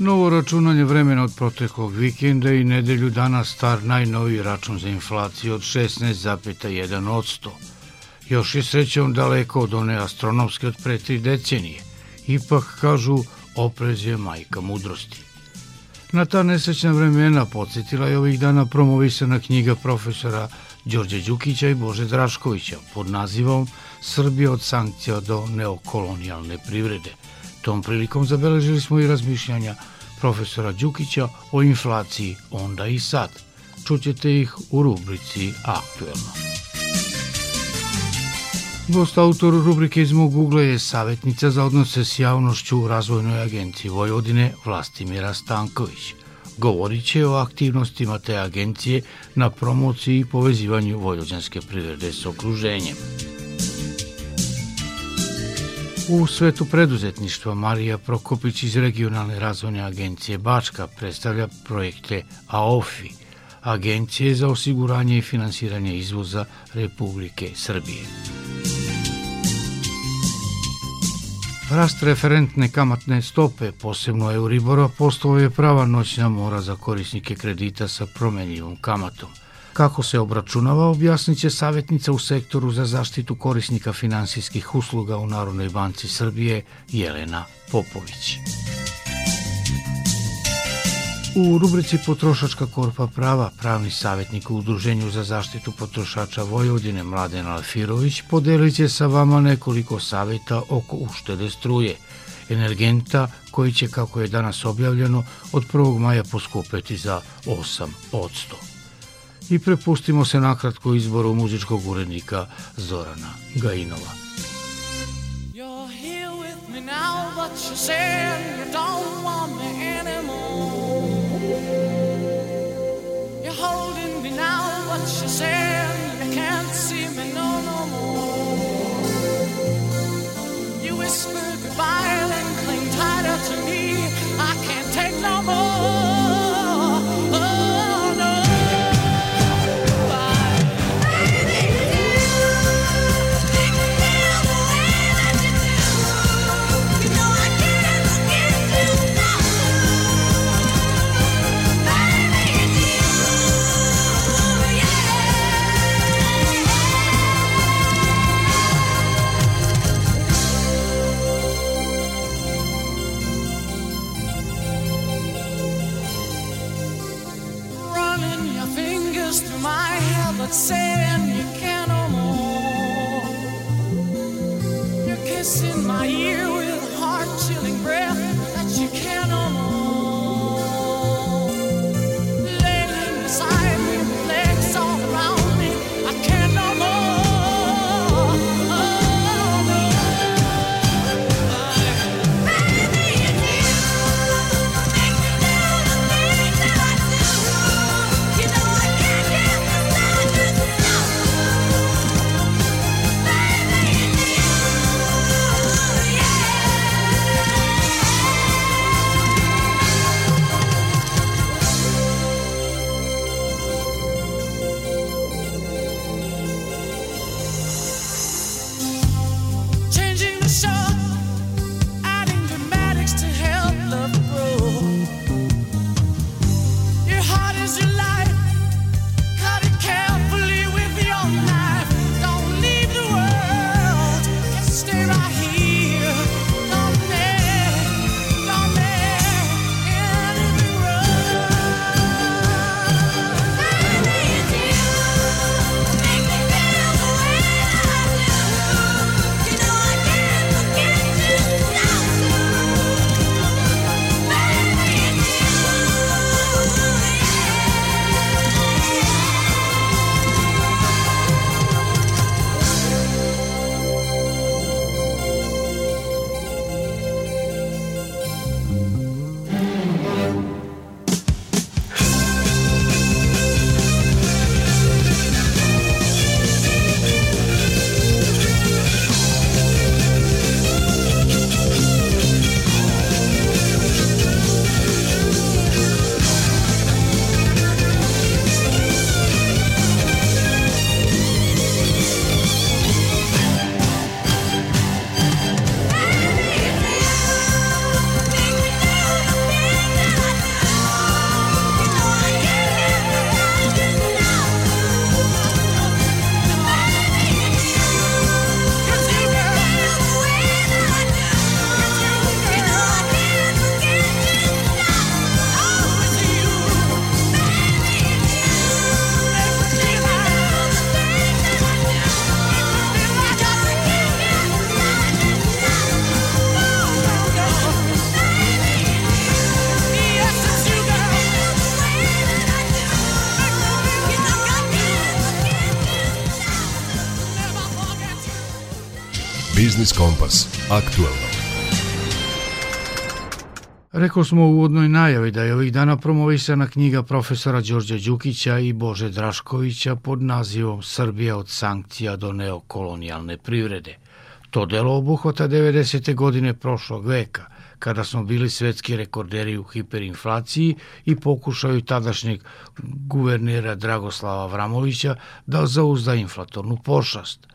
Novo računanje vremena od proteklog vikenda i nedelju dana star najnoviji račun za inflaciju od 16,1%. Još je srećom daleko od one astronomske od pre tri decenije. Ipak, kažu, oprez je majka mudrosti. Na ta nesrećna vremena podsjetila je ovih dana promovisana knjiga profesora Đorđe Đukića i Bože Draškovića pod nazivom Srbija od sankcija do neokolonijalne privrede. Tom prilikom zabeležili smo i razmišljanja profesora Đukića o inflaciji onda i sad. Čućete ih u rubrici Aktuelno. Gost autor rubrike iz mog ugla je savjetnica za odnose s javnošću u Razvojnoj agenciji Vojvodine Vlastimira Stanković. Govorit će o aktivnostima te agencije na promociji i povezivanju vojvođanske privrede s okruženjem. U svetu preduzetništva Marija Prokopić iz Regionalne razvojne agencije Bačka predstavlja projekte AOFI, Agencije za osiguranje i finansiranje izvoza Republike Srbije. Rast referentne kamatne stope, posebno Euribora, postao je prava noćna mora za korisnike kredita sa promenljivom kamatom. Kako se obračunava, objasnit će savjetnica u sektoru za zaštitu korisnika finansijskih usluga u Narodnoj banci Srbije Jelena Popović. U rubrici Potrošačka korpa prava pravni savjetnik u Udruženju za zaštitu potrošača Vojvodine Mladen Alfirović podelit će sa vama nekoliko savjeta oko uštede struje, energenta koji će, kako je danas objavljeno, od 1. maja poskupeti za 8%. I prepustimo se nakratko izboru muzičkog urednika Zorana Gajinova. You're here with me now, but you said you don't want me anymore. You're holding me now, but you said you can't see me no, no more. You whispered goodbye, fingers through my hair, but saying you can't no more. You're kissing my ear Rekao smo u uvodnoj najavi da je ovih dana promovisana knjiga profesora Đorđa Đukića i Bože Draškovića pod nazivom Srbija od sankcija do neokolonijalne privrede. To delo obuhvata 90. godine prošlog veka, kada smo bili svetski rekorderi u hiperinflaciji i pokušaju tadašnjeg guvernera Dragoslava Vramovića da zauzda inflatornu pošast –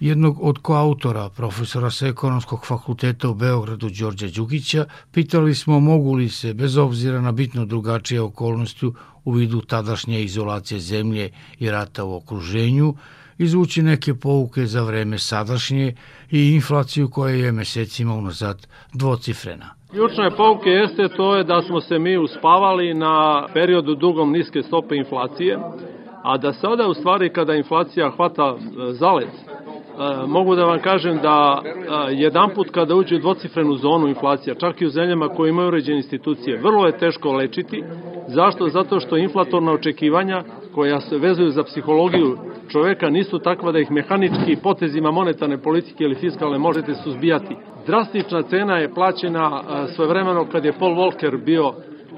jednog od koautora, profesora sa ekonomskog fakulteta u Beogradu Đorđa Đukića, pitali smo mogu li se, bez obzira na bitno drugačije okolnosti u vidu tadašnje izolacije zemlje i rata u okruženju, izvući neke pouke za vreme sadašnje i inflaciju koja je mesecima unazad dvocifrena. Ključne pouke jeste to je da smo se mi uspavali na periodu dugom niske stope inflacije, a da sada u stvari kada inflacija hvata e, zalet, mogu da vam kažem da jedan put kada uđe u dvocifrenu zonu inflacija, čak i u zemljama koje imaju uređene institucije, vrlo je teško lečiti. Zašto? Zato što inflatorna očekivanja koja se vezuju za psihologiju čoveka nisu takva da ih mehanički potezima monetarne politike ili fiskalne možete suzbijati. Drastična cena je plaćena svojevremeno kad je Paul Volcker bio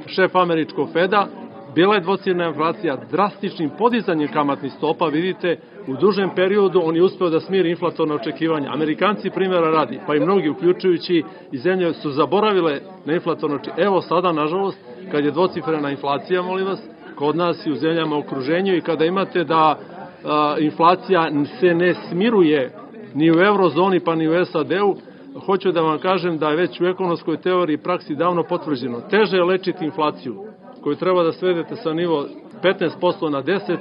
šef američkog Feda, bila je dvocirna inflacija drastičnim podizanjem kamatnih stopa, vidite, u dužem periodu on je uspeo da smiri inflatorne očekivanja. Amerikanci primjera radi, pa i mnogi uključujući i zemlje su zaboravile na inflatorno očekivanje. Evo sada, nažalost, kad je dvocifrena inflacija, molim vas, kod nas i u zemljama okruženju i kada imate da a, inflacija se ne smiruje ni u eurozoni pa ni u SAD-u, hoću da vam kažem da je već u ekonomskoj teoriji praksi davno potvrđeno. Teže je lečiti inflaciju koju treba da svedete sa nivo 15% na 10,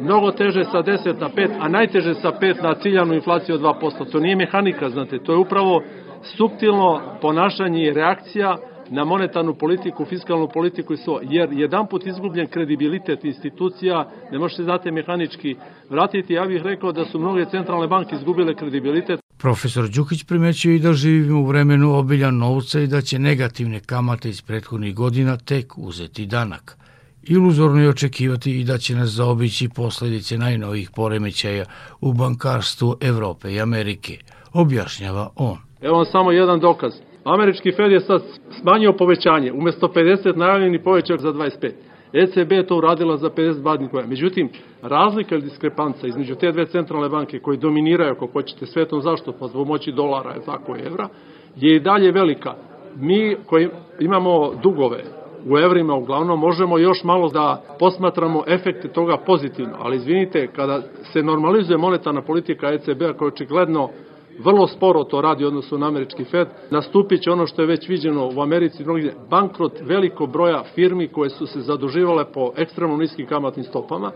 mnogo teže sa 10 na 5, a najteže sa 5 na ciljanu inflaciju od 2%. To nije mehanika, znate, to je upravo subtilno ponašanje i reakcija na monetarnu politiku, fiskalnu politiku i svo, jer jedan put izgubljen kredibilitet institucija ne možete, znate, mehanički vratiti. Ja bih rekao da su mnoge centralne banke izgubile kredibilitet. Profesor Đukić primećuje i da živimo u vremenu obilja novca i da će negativne kamate iz prethodnih godina tek uzeti danak. Iluzorno je očekivati i da će nas zaobići posledice najnovih poremećaja u bankarstvu Evrope i Amerike, objašnjava on. Evo vam samo jedan dokaz. Američki Fed je sad smanjio povećanje, umesto 50 najavljeni povećak za 25. ECB je to uradila za 50 badnih koja. Međutim, razlika ili diskrepanca između te dve centralne banke koje dominiraju, ako hoćete, svetom zašto, pa zbog moći dolara, je tako, evra, je i dalje velika. Mi koji imamo dugove, u evrima uglavnom možemo još malo da posmatramo efekte toga pozitivno, ali izvinite, kada se normalizuje monetarna politika ECB-a koja očigledno vrlo sporo to radi odnosno na američki Fed, nastupit će ono što je već viđeno u Americi, bankrot veliko broja firmi koje su se zaduživale po ekstremno niskim kamatnim stopama,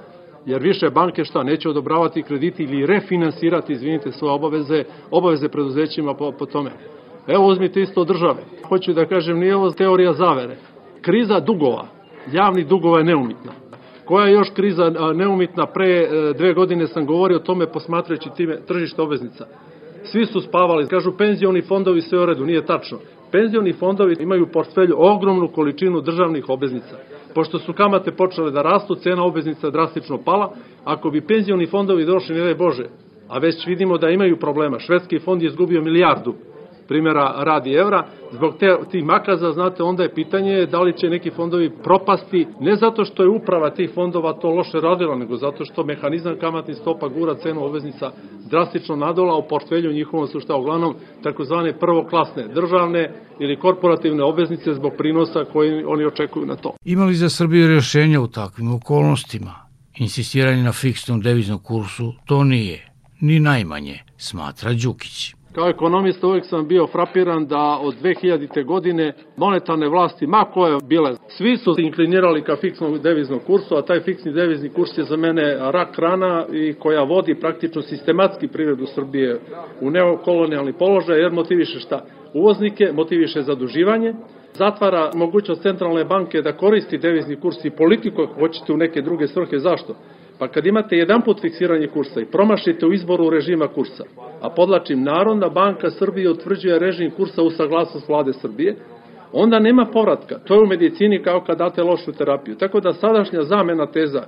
jer više banke šta neće odobravati krediti ili refinansirati, izvinite, svoje obaveze, obaveze preduzećima po, po tome. Evo uzmite isto države. Hoću da kažem, nije ovo teorija zavere. Kriza dugova, javnih dugova je neumitna. Koja je još kriza neumitna? Pre e, dve godine sam govorio o tome posmatrajući time tržište obveznica. Svi su spavali, kažu penzioni fondovi sve u redu, nije tačno. Penzioni fondovi imaju u portfelju ogromnu količinu državnih obveznica. Pošto su kamate počele da rastu, cena obveznica drastično pala, ako bi penzioni fondovi došli, ne daj Bože, a već vidimo da imaju problema. Švedski fond je izgubio milijardu primjera radi evra, zbog te, tih makaza, znate, onda je pitanje da li će neki fondovi propasti, ne zato što je uprava tih fondova to loše radila, nego zato što mehanizam kamatnih stopa gura cenu obveznica drastično nadola, u portfelju njihovom su šta uglavnom takozvane prvoklasne državne ili korporativne obveznice zbog prinosa koji oni očekuju na to. Imali za Srbiju rješenja u takvim okolnostima? Insistiranje na fiksnom deviznom kursu to nije, ni najmanje, smatra Đukić. Kao ekonomista uvek sam bio frapiran da od 2000. godine monetarne vlasti, ma koje bile, svi su inklinirali ka fiksnom deviznom kursu, a taj fiksni devizni kurs je za mene rak rana i koja vodi praktično sistematski privredu Srbije u neokolonijalni položaj, jer motiviše šta? Uvoznike, motiviše zaduživanje, zatvara mogućnost centralne banke da koristi devizni kurs i politiku ako hoćete u neke druge svrhe. Zašto? Pa kad imate jedan put fiksiranje kursa i promašite u izboru režima kursa, a podlačim Narodna banka Srbije utvrđuje režim kursa u saglasnost vlade Srbije, onda nema povratka. To je u medicini kao kad date lošu terapiju. Tako da sadašnja zamena teza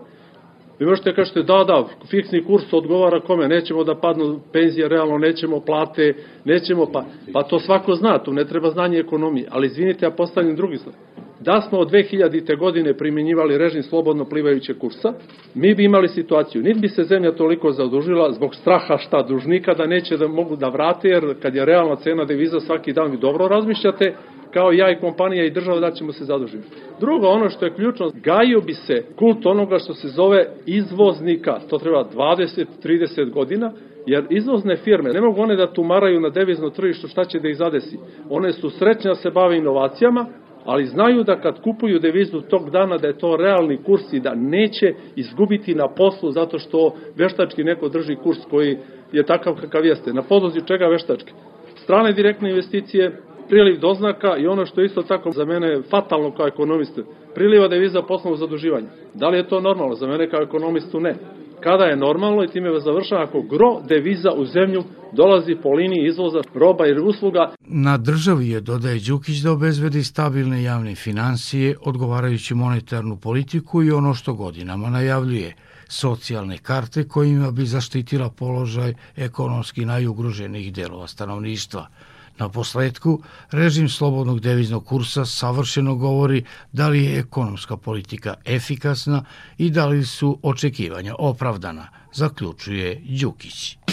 Vi možete kažete da, da, fiksni kurs odgovara kome, nećemo da padnu penzije realno, nećemo plate, nećemo, pa, pa to svako zna, tu ne treba znanje ekonomije, ali izvinite, ja postavljam drugi stvar. Da smo od 2000. godine primjenjivali režim slobodno plivajuće kursa, mi bi imali situaciju, niti bi se zemlja toliko zadužila zbog straha šta dužnika da neće da mogu da vrate, jer kad je realna cena deviza svaki dan vi dobro razmišljate, kao ja i kompanija i država da ćemo se zadužiti. Drugo, ono što je ključno, gajio bi se kult onoga što se zove izvoznika, to treba 20-30 godina, jer izvozne firme ne mogu one da tumaraju na devizno tržištu šta će da ih zadesi. One su srećne da se bave inovacijama, ali znaju da kad kupuju devizu tog dana da je to realni kurs i da neće izgubiti na poslu zato što veštački neko drži kurs koji je takav kakav jeste. Na podlozi čega veštački? Strane direktne investicije, priliv doznaka i ono što je isto tako za mene fatalno kao ekonomiste, priliva deviza poslovnog zaduživanja. Da li je to normalno? Za mene kao ekonomistu ne. Kada je normalno i time vas završava ako gro deviza u zemlju dolazi po liniji izvoza roba i usluga. Na državi je, dodaje Đukić, da obezvedi stabilne javne financije, odgovarajući monetarnu politiku i ono što godinama najavljuje – socijalne karte kojima bi zaštitila položaj ekonomski najugroženijih delova stanovništva – Na posledku, režim slobodnog deviznog kursa savršeno govori da li je ekonomska politika efikasna i da li su očekivanja opravdana, zaključuje Đukić.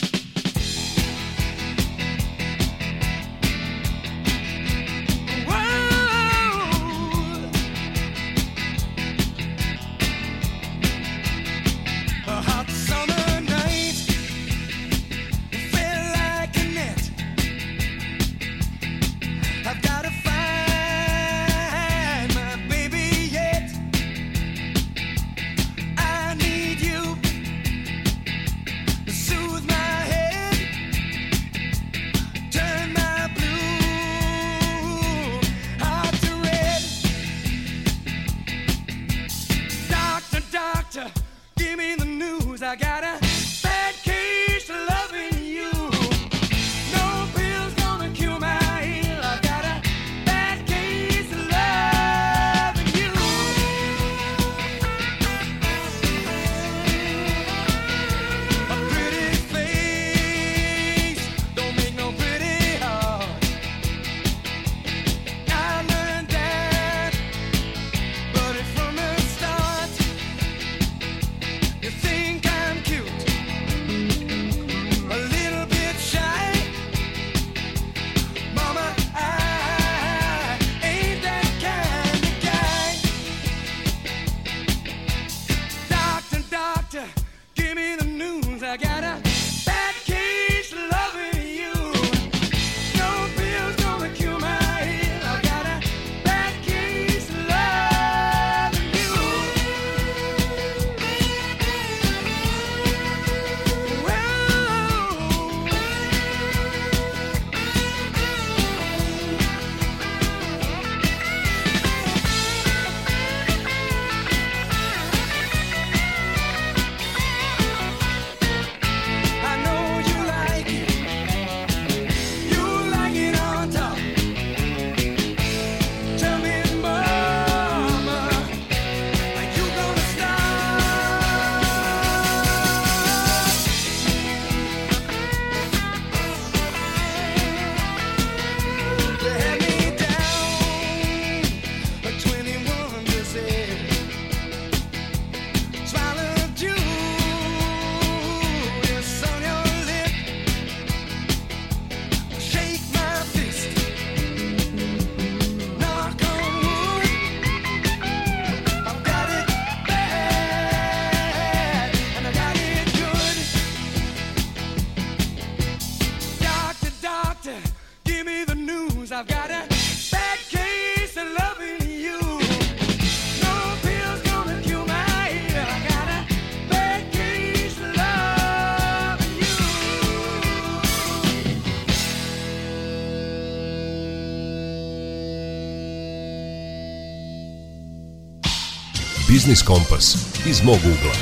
Biznis Kompas iz mog ugla.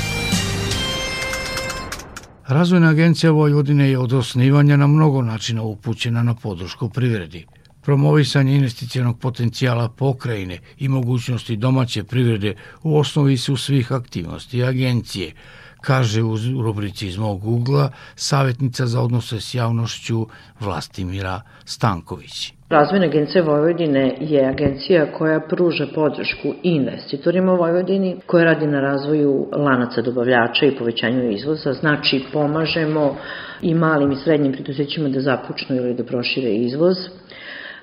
Razvojna agencija Vojvodine je od osnivanja na mnogo načina upućena na podršku privredi. Promovisanje investicijonog potencijala pokrajine i mogućnosti domaće privrede u osnovi su svih aktivnosti agencije, kaže u rubrici iz mog ugla savjetnica za odnose s javnošću Vlastimira Stanković. Razvojna agencija Vojvodine je agencija koja pruža podršku investitorima u Vojvodini, koja radi na razvoju lanaca dobavljača i povećanju izvoza, znači pomažemo i malim i srednjim preduzećima da započnu ili da prošire izvoz,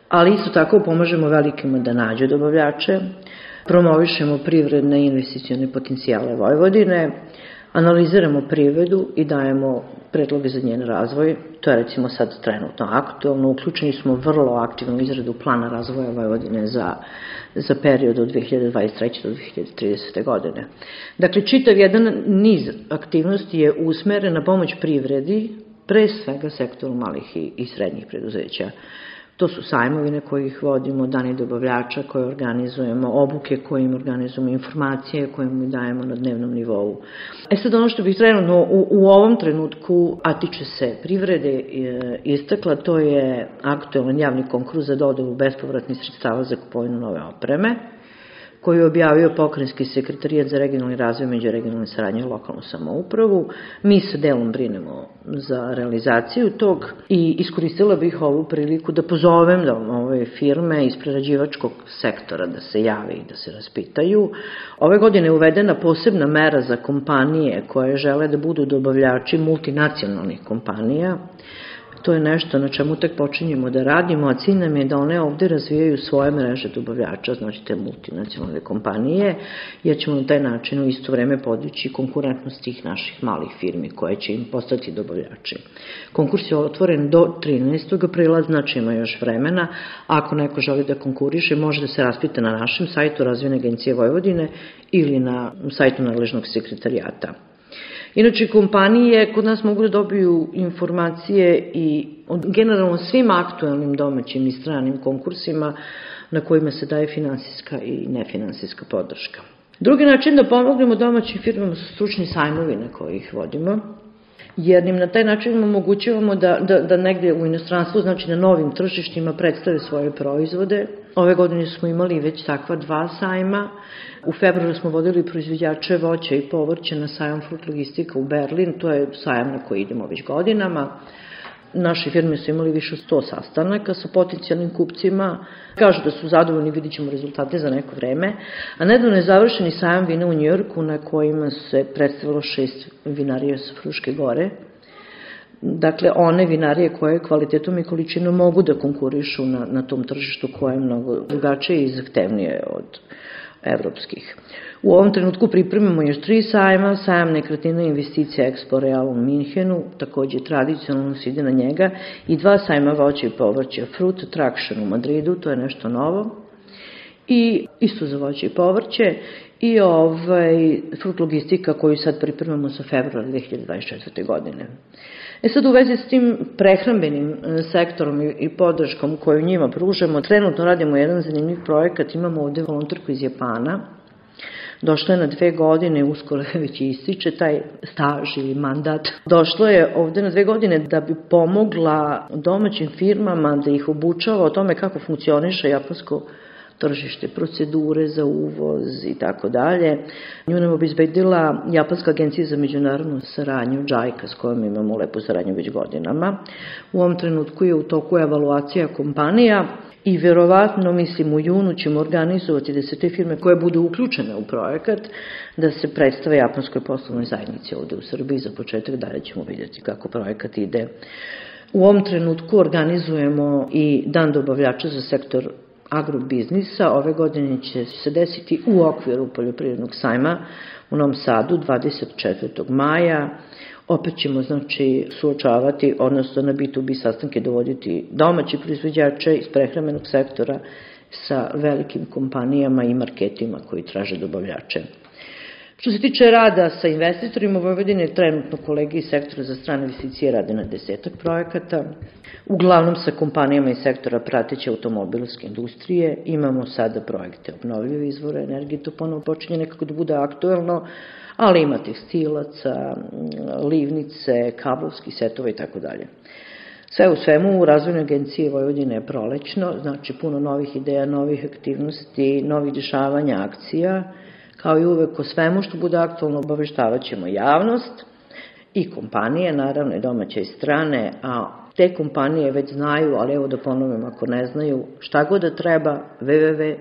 ali isto tako pomažemo velikima da nađu dobavljače, promovišemo privredne i investicione potencijale Vojvodine, analiziramo privredu i dajemo predloge za njen razvoj. To je recimo sad trenutno aktualno. Uključeni smo vrlo aktivno izradu plana razvoja Vojvodine za, za period od 2023. do 2030. godine. Dakle, čitav jedan niz aktivnosti je usmeren na pomoć privredi, pre svega sektoru malih i, i srednjih preduzeća. To su sajmovine koje ih vodimo, dani dobavljača koje organizujemo, obuke koje im organizujemo, informacije koje im dajemo na dnevnom nivou. E sad ono što bih trenutno u, u ovom trenutku, a tiče se privrede, e, istakla, to je aktualan javni konkurs za dodavu bespovratnih sredstava za kupovinu nove opreme koju je objavio pokrenjski sekretarijat za regionalni razvoj među regionalne saradnje i lokalnu samoupravu. Mi se delom brinemo za realizaciju tog i iskoristila bih ovu priliku da pozovem da ove firme iz prerađivačkog sektora da se jave i da se raspitaju. Ove godine je uvedena posebna mera za kompanije koje žele da budu dobavljači multinacionalnih kompanija To je nešto na čemu tek počinjemo da radimo, a cilj nam je da one ovde razvijaju svoje mreže dobavljača, znači te multinacionalne kompanije, jer ćemo na taj način u isto vreme podići konkurentnost tih naših malih firmi koje će im postati dobavljači. Konkurs je otvoren do 13. aprila, znači ima još vremena. Ako neko želi da konkuriše, može da se raspita na našem sajtu Razvijene agencije Vojvodine ili na sajtu nadležnog sekretarijata. Inače, kompanije kod nas mogu da dobiju informacije i o generalno svim aktualnim domaćim i stranim konkursima na kojima se daje finansijska i nefinansijska podrška. Drugi način da pomognemo domaćim firmama su stručni sajmovi na koje ih vodimo, jer im na taj način omogućavamo da, da, da negde u inostranstvu, znači na novim tržištima predstave svoje proizvode. Ove godine smo imali već takva dva sajma. U februaru smo vodili proizvodjače voća i povrća na sajam Fruit Logistika u Berlin, to je sajam na koji idemo već godinama. Naše firme su imali više od 100 sastanaka sa potencijalnim kupcima. Kažu da su zadovoljni, vidit ćemo rezultate za neko vreme. A nedavno je završeni sajam vina u Njorku na kojima se predstavilo šest vinarija sa Fruške gore. Dakle, one vinarije koje kvalitetom i količinom mogu da konkurišu na, na tom tržištu koje je mnogo drugačije i zahtevnije od evropskih. U ovom trenutku pripremamo još tri sajma, sajam nekretnina investicija Expo Real u Minhenu, takođe tradicionalno se ide na njega, i dva sajma voća i povrća, Fruit Attraction u Madridu, to je nešto novo, i isto za voće i povrće, i ovaj, Fruit Logistika koju sad pripremamo sa februara 2024. godine. E sad u vezi s tim prehrambenim e, sektorom i podrškom koju njima pružamo, trenutno radimo jedan zanimljiv projekat, imamo ovde volonterku iz Japana, Došla je na dve godine, uskoro već ističe taj staž ili mandat. Došlo je ovde na dve godine da bi pomogla domaćim firmama da ih obučava o tome kako funkcioniše japansko tržište, procedure za uvoz i tako dalje. Nju nam obizbedila Japanska agencija za međunarodnu saradnju, JAICA, s kojom imamo lepu saradnju već godinama. U ovom trenutku je u toku evaluacija kompanija i verovatno, mislim, u junu ćemo organizovati da se te firme koje budu uključene u projekat, da se predstave japanskoj poslovnoj zajednici ovde u Srbiji. Za početak dalje ćemo vidjeti kako projekat ide. U ovom trenutku organizujemo i dan dobavljača za sektor agrobiznisa. Ove godine će se desiti u okviru poljoprivrednog sajma u Novom Sadu 24. maja. Opet ćemo znači suočavati, odnosno na B2B sastanke dovoditi domaći proizvođače iz prehrambenog sektora sa velikim kompanijama i marketima koji traže dobavljače. Što se tiče rada sa investitorima, u Vojvodini trenutno kolegi iz sektora za strane investicije rade na desetak projekata, uglavnom sa kompanijama iz sektora prateće automobilske industrije. Imamo sada projekte obnovljive izvore energije, to ponovo počinje nekako da bude aktuelno, ali ima tekstilaca, livnice, kablovski setova i tako dalje. Sve u svemu u razvojnoj agenciji Vojvodine je prolećno, znači puno novih ideja, novih aktivnosti, novih dešavanja, akcija, kao i uvek o svemu što bude aktualno obaveštavaćemo ćemo javnost i kompanije, naravno i domaće i strane, a te kompanije već znaju, ali evo da ponovim ako ne znaju, šta god da treba, www.rav.org.rs.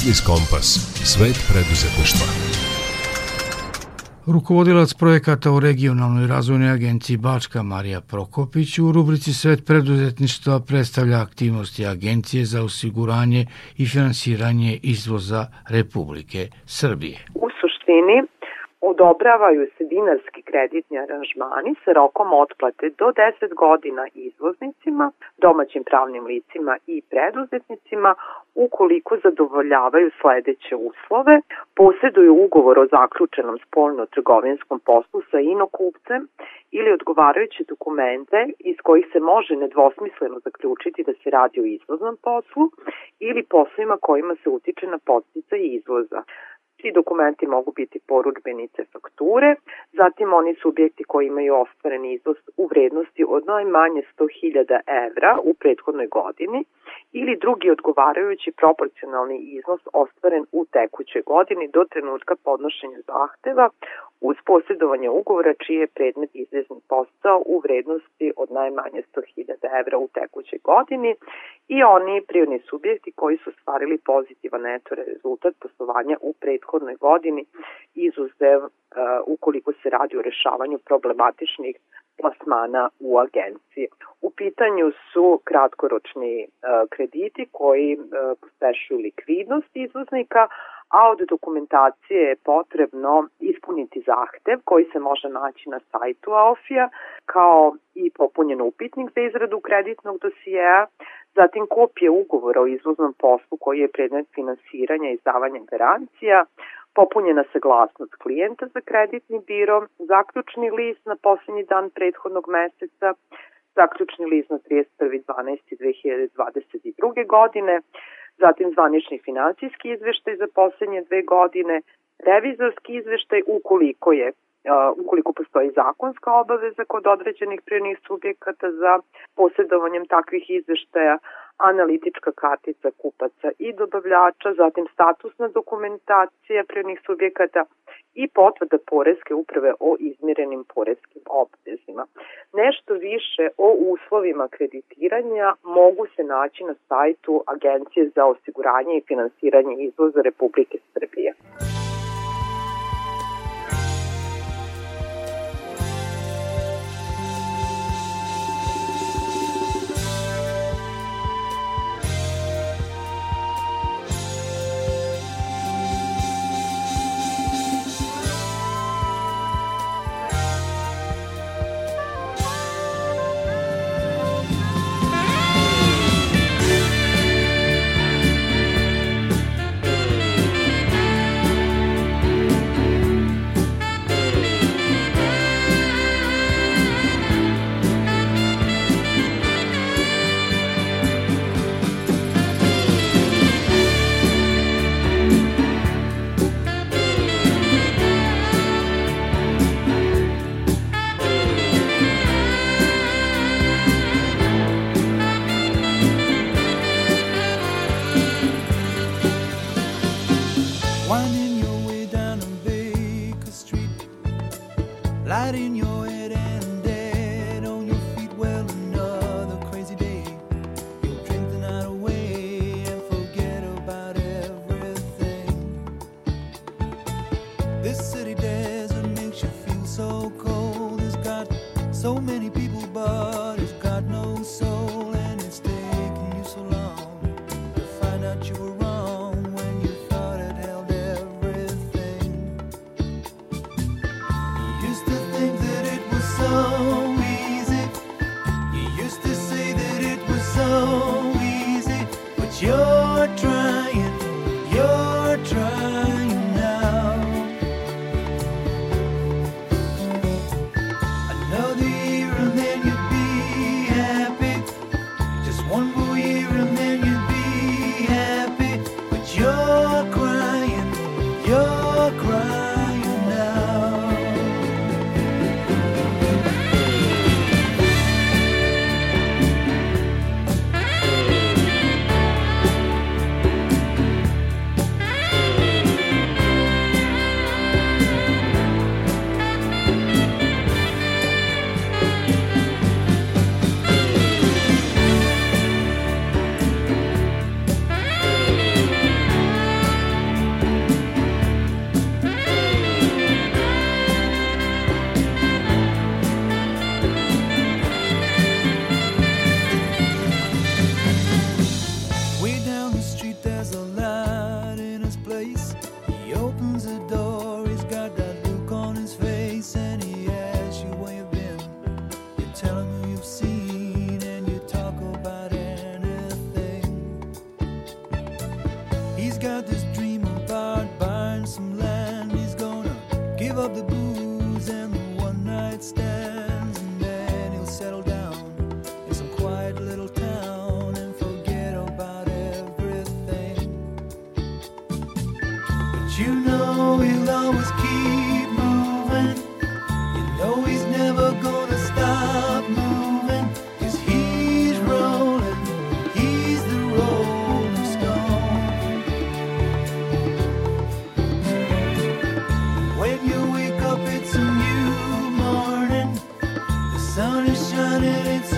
Biznis Kompas. Svet preduzetništva. Rukovodilac projekata u regionalnoj razvojnoj agenciji Bačka Marija Prokopić u rubrici Svet preduzetništva predstavlja aktivnosti Agencije za osiguranje i finansiranje izvoza Republike Srbije. U suštini odobravaju se dinarski kreditni aranžmani sa rokom otplate do 10 godina izvoznicima, domaćim pravnim licima i preduzetnicima ukoliko zadovoljavaju sledeće uslove, posjeduju ugovor o zaključenom spoljno-trgovinskom poslu sa inokupcem ili odgovarajuće dokumente iz kojih se može nedvosmisleno zaključiti da se radi o izvoznom poslu ili poslovima kojima se utiče na podstica izvoza. Ti dokumenti mogu biti poručbenice fakture, zatim oni subjekti koji imaju ostvaren izvoz u vrednosti od najmanje 100.000 evra u prethodnoj godini ili drugi odgovarajući proporcionalni iznos ostvaren u tekućoj godini do trenutka podnošenja zahteva uz posjedovanje ugovora čiji je predmet izvezni posao u vrednosti od najmanje 100.000 evra u tekućoj godini i oni prirodni subjekti koji su stvarili pozitivan neto rezultat poslovanja u prethodnoj godini izuzev uh, ukoliko se radi o rešavanju problematičnih plasmana u agenciji. U pitanju su kratkoročni uh, krediti koji uh, pospešuju likvidnost izvoznika, a od dokumentacije je potrebno ispuniti zahtev koji se može naći na sajtu AOFIA, kao i popunjen upitnik za izradu kreditnog dosijeja, zatim kopije ugovora o izvoznom poslu koji je predmet finansiranja i izdavanja garancija, popunjena saglasnost klijenta za kreditni biro, zaključni list na poslednji dan prethodnog meseca, zaključni list na 31.12.2022. godine, zatim zvanični financijski izveštaj za poslednje dve godine, revizorski izveštaj ukoliko je ukoliko postoji zakonska obaveza kod određenih prijenih subjekata za posjedovanjem takvih izveštaja, analitička kartica kupaca i dobavljača, zatim statusna dokumentacija prijenih subjekata i potvrda Poreske uprave o izmirenim poreskim obvezima. Nešto više o uslovima kreditiranja mogu se naći na sajtu Agencije za osiguranje i finansiranje izvoza Republike Srbije.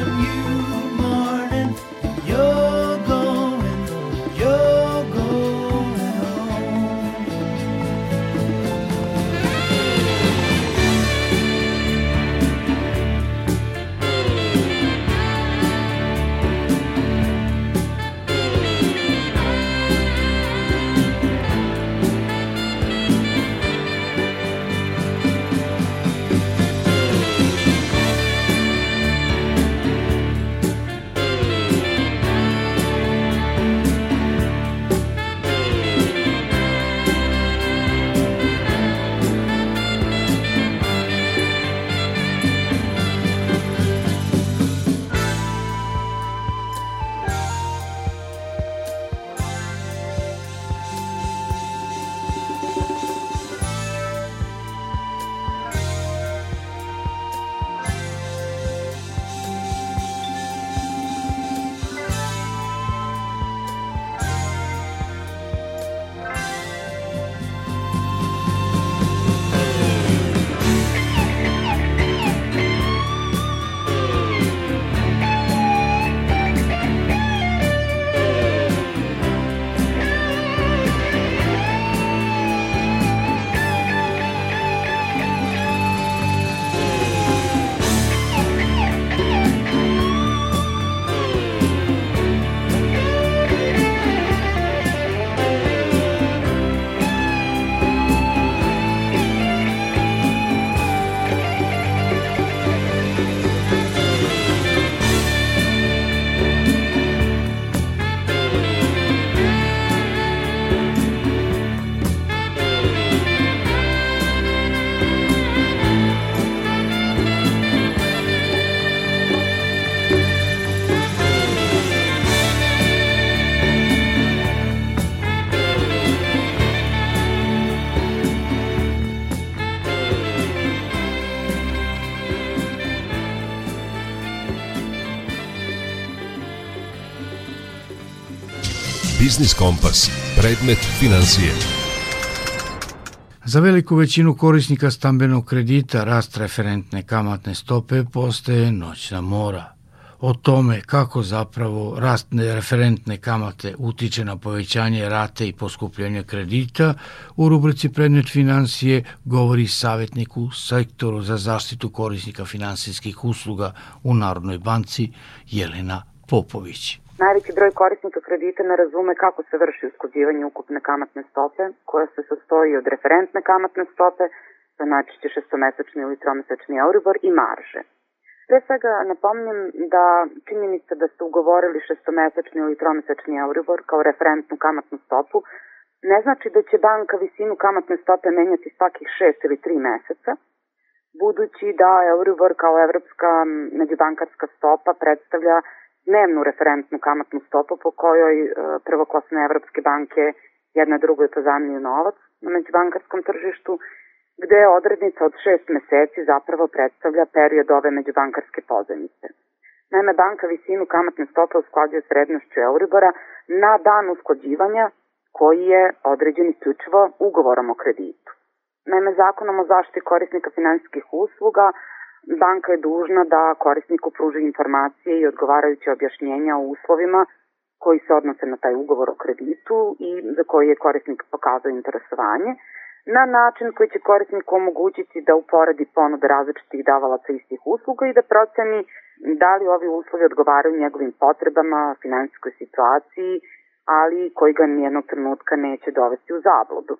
you. Biznis Kompas. Predmet financije. Za veliku većinu korisnika stambenog kredita rast referentne kamatne stope postaje noćna mora. O tome kako zapravo rast referentne kamate utiče na povećanje rate i poskupljenje kredita, u rubrici Predmet financije govori savjetnik u sektoru za zaštitu korisnika finansijskih usluga u Narodnoj banci Jelena Popović. Najveći broj korisnika kredita ne razume kako se vrši usklađivanje ukupne kamatne stope, koja se sastoji od referentne kamatne stope, za najčešće šestomesečni ili tromesečni Euribor i marže. Pre svega napominjem da činjenica da ste ugovorili šestomesečni ili tromesečni Euribor kao referentnu kamatnu stopu ne znači da će banka visinu kamatne stope menjati svakih šest ili tri meseca, budući da Euribor kao evropska međubankarska stopa predstavlja dnevnu referentnu kamatnu stopu po kojoj e, prvoklasne evropske banke jedna drugoj pozamljuju novac na međubankarskom tržištu, gde je odrednica od šest meseci zapravo predstavlja period ove međubankarske pozajmice. Naime, banka visinu kamatne stope usklađuje s vrednošću Euribora na dan usklađivanja koji je određen isključivo ugovorom o kreditu. Naime, zakonom o zaštiti korisnika finansijskih usluga banka je dužna da korisniku pruži informacije i odgovarajuće objašnjenja o uslovima koji se odnose na taj ugovor o kreditu i za koji je korisnik pokazao interesovanje, na način koji će korisniku omogućiti da uporedi ponude različitih davalaca istih usluga i da proceni da li ovi uslovi odgovaraju njegovim potrebama, finansijskoj situaciji, ali koji ga nijednog trenutka neće dovesti u zabludu.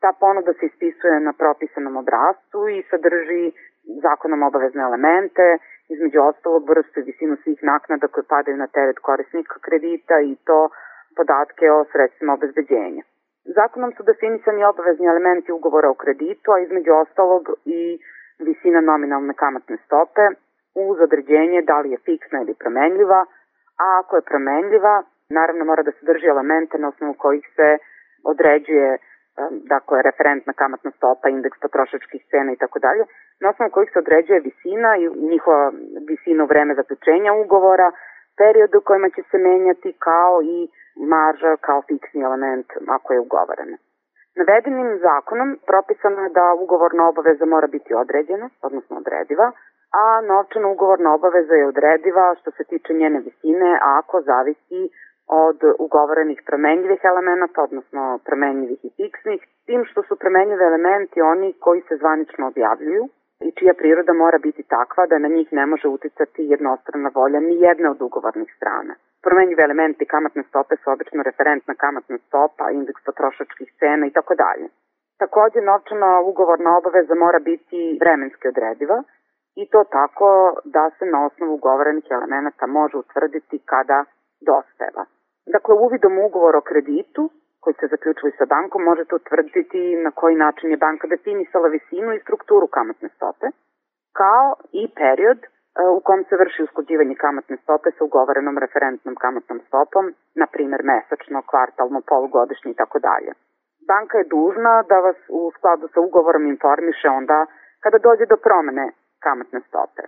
Ta ponuda se ispisuje na propisanom obrazcu i sadrži zakonom obavezne elemente, između ostalog vrstu i visinu svih naknada koje padaju na teret korisnika kredita i to podatke o sredstvima obezbeđenja. Zakonom su definisani obavezni elementi ugovora o kreditu, a između ostalog i visina nominalne kamatne stope uz određenje da li je fiksna ili promenljiva, a ako je promenljiva, naravno mora da sadrži elemente na osnovu kojih se određuje dakle referentna kamatna stopa, indeks potrošačkih cena i tako dalje, na osnovu kojih se određuje visina i njihova visina u vreme zaključenja ugovora, period u kojima će se menjati kao i marža kao fiksni element ako je ugovorena. Navedenim zakonom propisano je da ugovorna obaveza mora biti određena, odnosno odrediva, a novčana ugovorna obaveza je odrediva što se tiče njene visine ako zavisi od ugovorenih promenljivih elemenata, odnosno promenljivih i fiksnih, tim što su promenljivi elementi oni koji se zvanično objavljuju i čija priroda mora biti takva da na njih ne može uticati jednostrana volja ni jedne od ugovornih strana. Promenljivi elementi kamatne stope su obično referentna kamatna stopa, indeks potrošačkih cena i tako dalje. Takođe, novčana ugovorna obaveza mora biti vremenski odrediva i to tako da se na osnovu ugovorenih elemenata može utvrditi kada dospeva. Dakle, uvidom ugovor o kreditu koji se zaključili sa bankom možete utvrditi na koji način je banka definisala visinu i strukturu kamatne stope, kao i period e, u kom se vrši usklađivanje kamatne stope sa ugovorenom referentnom kamatnom stopom, na primer mesečno, kvartalno, polugodišnje i tako dalje. Banka je dužna da vas u skladu sa ugovorom informiše onda kada dođe do promene kamatne stope.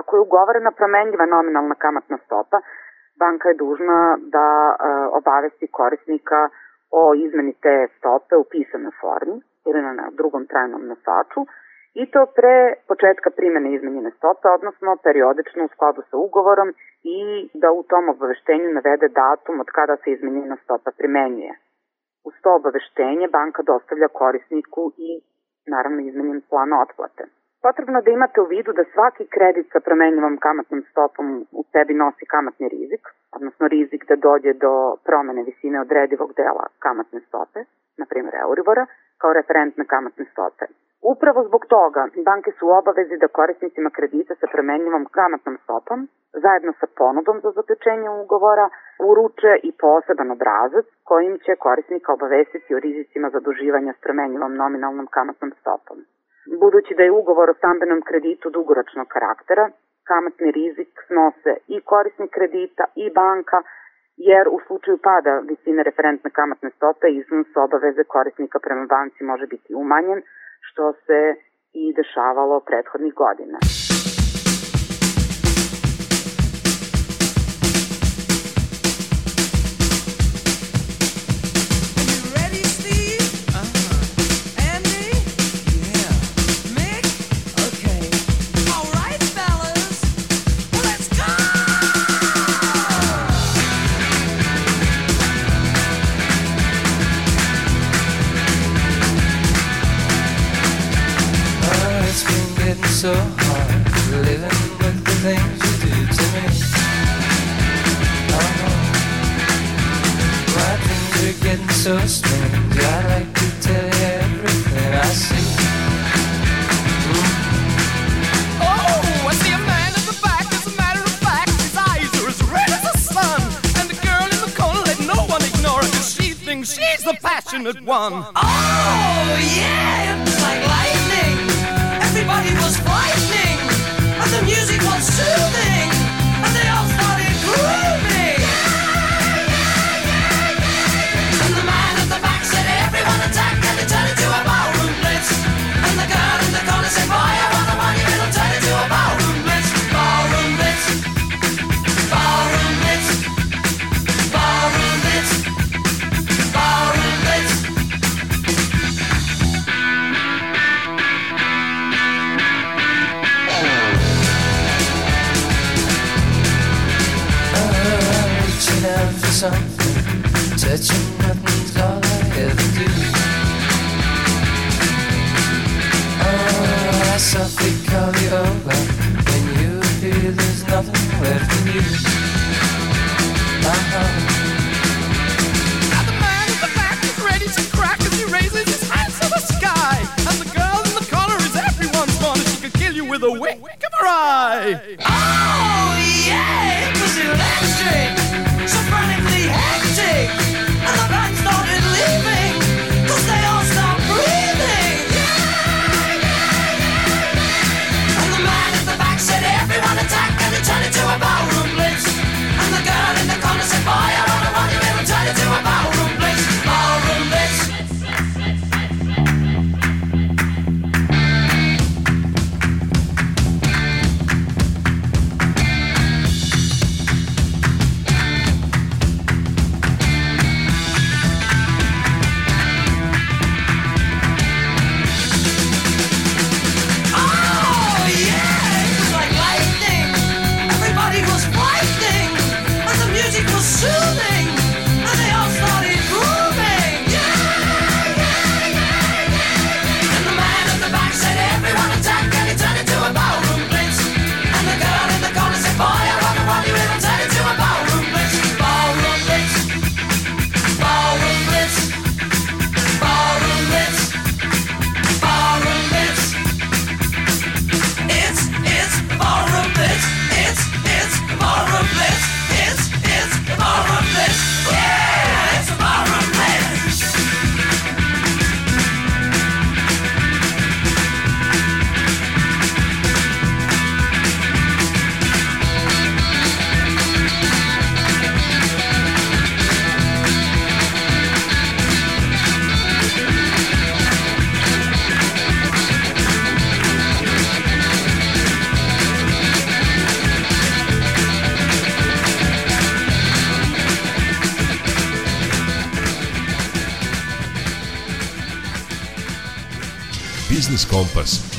Ako je ugovorena promenljiva nominalna kamatna stopa, banka je dužna da e, obavesti korisnika o izmeni te stope u pisanoj formi ili na drugom trajnom nosaču i to pre početka primene izmenjene stope, odnosno periodično u skladu sa ugovorom i da u tom obaveštenju navede datum od kada se izmenjena stopa primenjuje. Uz to obaveštenje banka dostavlja korisniku i naravno izmenjen plan otplate. Potrebno da imate u vidu da svaki kredit sa promenljivom kamatnom stopom u sebi nosi kamatni rizik, odnosno rizik da dođe do promene visine odredivog dela kamatne stope, na primjer Euribora, kao referentne kamatne stope. Upravo zbog toga banke su u obavezi da korisnicima kredita sa promenljivom kamatnom stopom, zajedno sa ponudom za zaključenje ugovora, uruče i poseban obrazac kojim će korisnika obavestiti o rizicima zaduživanja s promenljivom nominalnom kamatnom stopom. Budući da je ugovor o stambenom kreditu dugoročnog karaktera, kamatni rizik snose i korisnik kredita i banka, jer u slučaju pada visine referentne kamatne stope iznos obaveze korisnika prema banci može biti umanjen, što se i dešavalo prethodnih godina. Passionate one. Oh, yeah,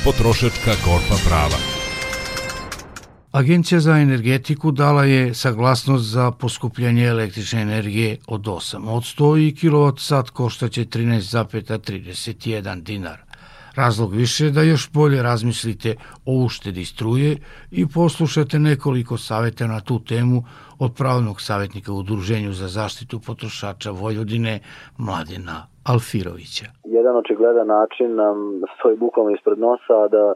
Potrošačka korpa prava. Agencija za energetiku dala je saglasnost za poskupljenje električne energije od 8% i kilovat koštaće 13,31 dinar. Razlog više je da još bolje razmislite o uštedi struje i poslušate nekoliko saveta na tu temu od pravnog savjetnika u Udruženju za zaštitu potrošača Vojvodine Mladena Alfirovića. Jedan očigledan način nam stoji bukvalno ispred nosa, da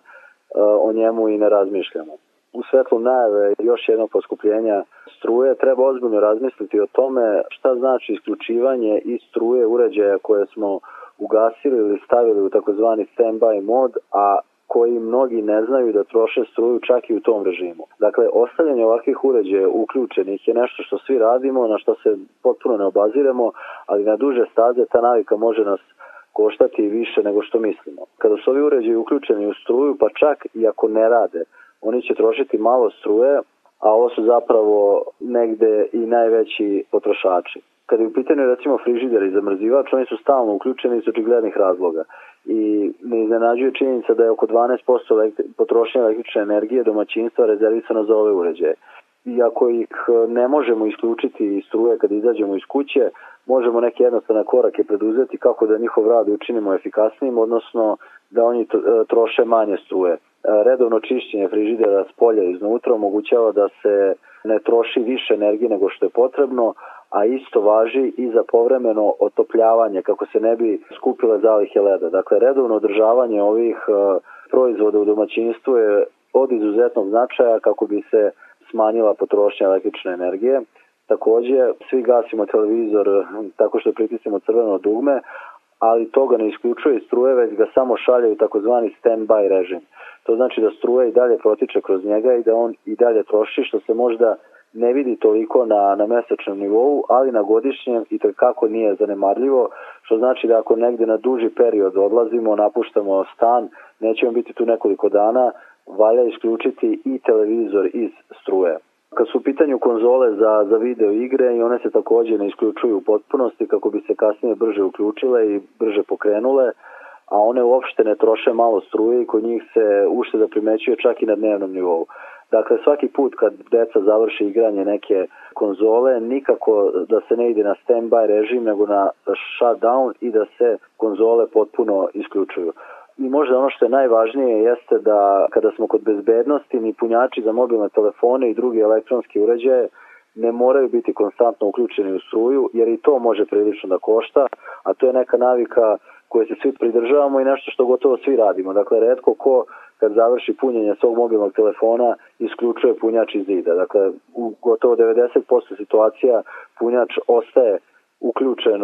o njemu i ne razmišljamo. U svetlu najave još jedno poskupljenja struje treba ozbiljno razmisliti o tome šta znači isključivanje iz struje uređaja koje smo ugasili ili stavili u takozvani stand-by mod, a koji mnogi ne znaju da troše struju čak i u tom režimu. Dakle, ostavljanje ovakvih uređaja uključenih je nešto što svi radimo, na što se potpuno ne obaziremo, ali na duže staze ta navika može nas koštati više nego što mislimo. Kada su ovi uređaji uključeni u struju, pa čak i ako ne rade, oni će trošiti malo struje, a ovo su zapravo negde i najveći potrošači kada je u pitanju recimo frižider i zamrzivač, oni su stalno uključeni iz očiglednih razloga. I ne iznenađuje činjenica da je oko 12% elektri potrošnje električne energije domaćinstva rezervisano za ove uređaje. I ako ih e, ne možemo isključiti iz struje kad izađemo iz kuće, možemo neke jednostavne korake preduzeti kako da njihov rad učinimo efikasnijim, odnosno da oni e, troše manje struje. E, redovno čišćenje frižidera s polja iznutra omogućava da se ne troši više energije nego što je potrebno, a isto važi i za povremeno otopljavanje kako se ne bi skupile zalihe leda. Dakle, redovno održavanje ovih e, proizvoda u domaćinstvu je od izuzetnog značaja kako bi se smanjila potrošnja električne energije. Takođe, svi gasimo televizor tako što pritisimo crveno dugme, ali to ga ne isključuje struje, već ga samo šalje u takozvani stand-by režim. To znači da struja i dalje protiče kroz njega i da on i dalje troši, što se možda ne vidi toliko na, na mesečnom nivou, ali na godišnjem i kako nije zanemarljivo, što znači da ako negde na duži period odlazimo, napuštamo stan, nećemo biti tu nekoliko dana, valja isključiti i televizor iz struje. Kad su u pitanju konzole za, za video igre i one se takođe ne isključuju u potpunosti kako bi se kasnije brže uključile i brže pokrenule, a one uopšte ne troše malo struje i kod njih se ušteda primećuje čak i na dnevnom nivou. Dakle, svaki put kad deca završi igranje neke konzole, nikako da se ne ide na stand-by režim, nego na shutdown i da se konzole potpuno isključuju. I možda ono što je najvažnije jeste da kada smo kod bezbednosti, ni punjači za mobilne telefone i drugi elektronski uređaje ne moraju biti konstantno uključeni u struju, jer i to može prilično da košta, a to je neka navika koje se svi pridržavamo i nešto što gotovo svi radimo. Dakle, redko ko kad završi punjenje svog mobilnog telefona isključuje punjač iz zida. Dakle, u gotovo 90% situacija punjač ostaje uključen,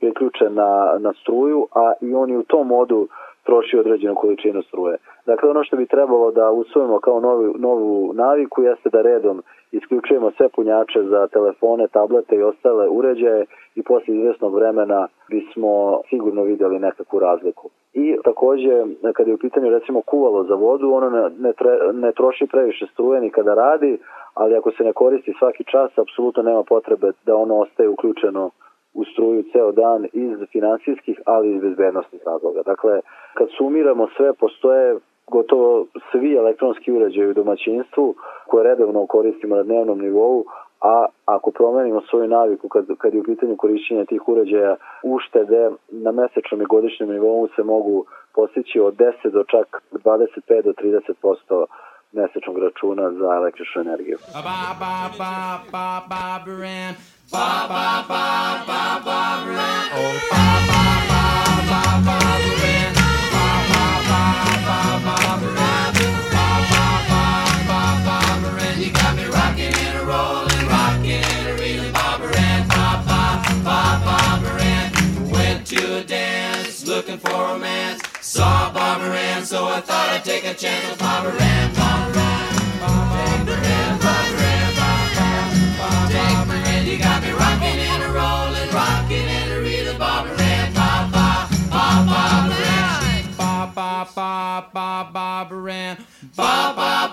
priključen na, na struju, a i on i u tom modu troši određenu količinu struje. Dakle, ono što bi trebalo da usvojimo kao novu, novu naviku jeste da redom isključujemo sve punjače za telefone, tablete i ostale uređaje i posle izvesnog vremena bismo sigurno videli nekakvu razliku. I takođe, kada je u pitanju recimo kuvalo za vodu, ono ne, ne, tre, ne troši previše struje ni kada radi, ali ako se ne koristi svaki čas, apsolutno nema potrebe da ono ostaje uključeno u struju ceo dan iz finansijskih, ali i iz bezbednostnih razloga. Dakle, kad sumiramo sve, postoje gotovo svi elektronski uređaji u domaćinstvu koje redovno koristimo na dnevnom nivou, a ako promenimo svoju naviku kad, kad je u pitanju korišćenja tih uređaja, uštede na mesečnom i godišnjem nivou se mogu postići od 10 do čak 25 do 30% mesečnog računa za električnu energiju. Ba, looking for romance. Saw Barbara Ann, so I thought I'd take a chance with Barbara Ann. Barbara Ann, Barbara Ann, Barbara Ann, Barbara Ann. You got me rocking and a rolling, rocking and a reeling, Barbara Ann. Ba ba ba Barbara Ann. Ba ba ba ba Barbara Ann. Ba ba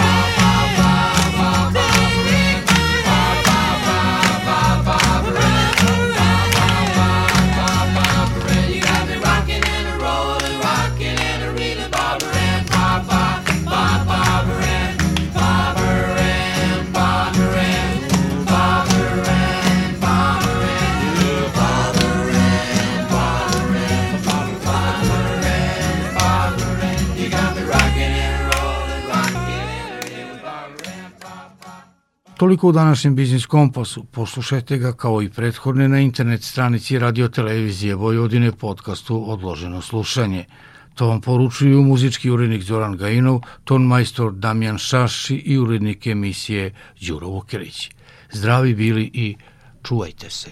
Toliko u današnjem Biznis Kompasu. Poslušajte ga kao i prethodne na internet stranici Radio Televizije Vojvodine podcastu Odloženo slušanje. To vam poručuju muzički urednik Zoran Gajinov, ton majstor Damjan Šaši i urednik emisije Đuro Vukelić. Zdravi bili i čuvajte se.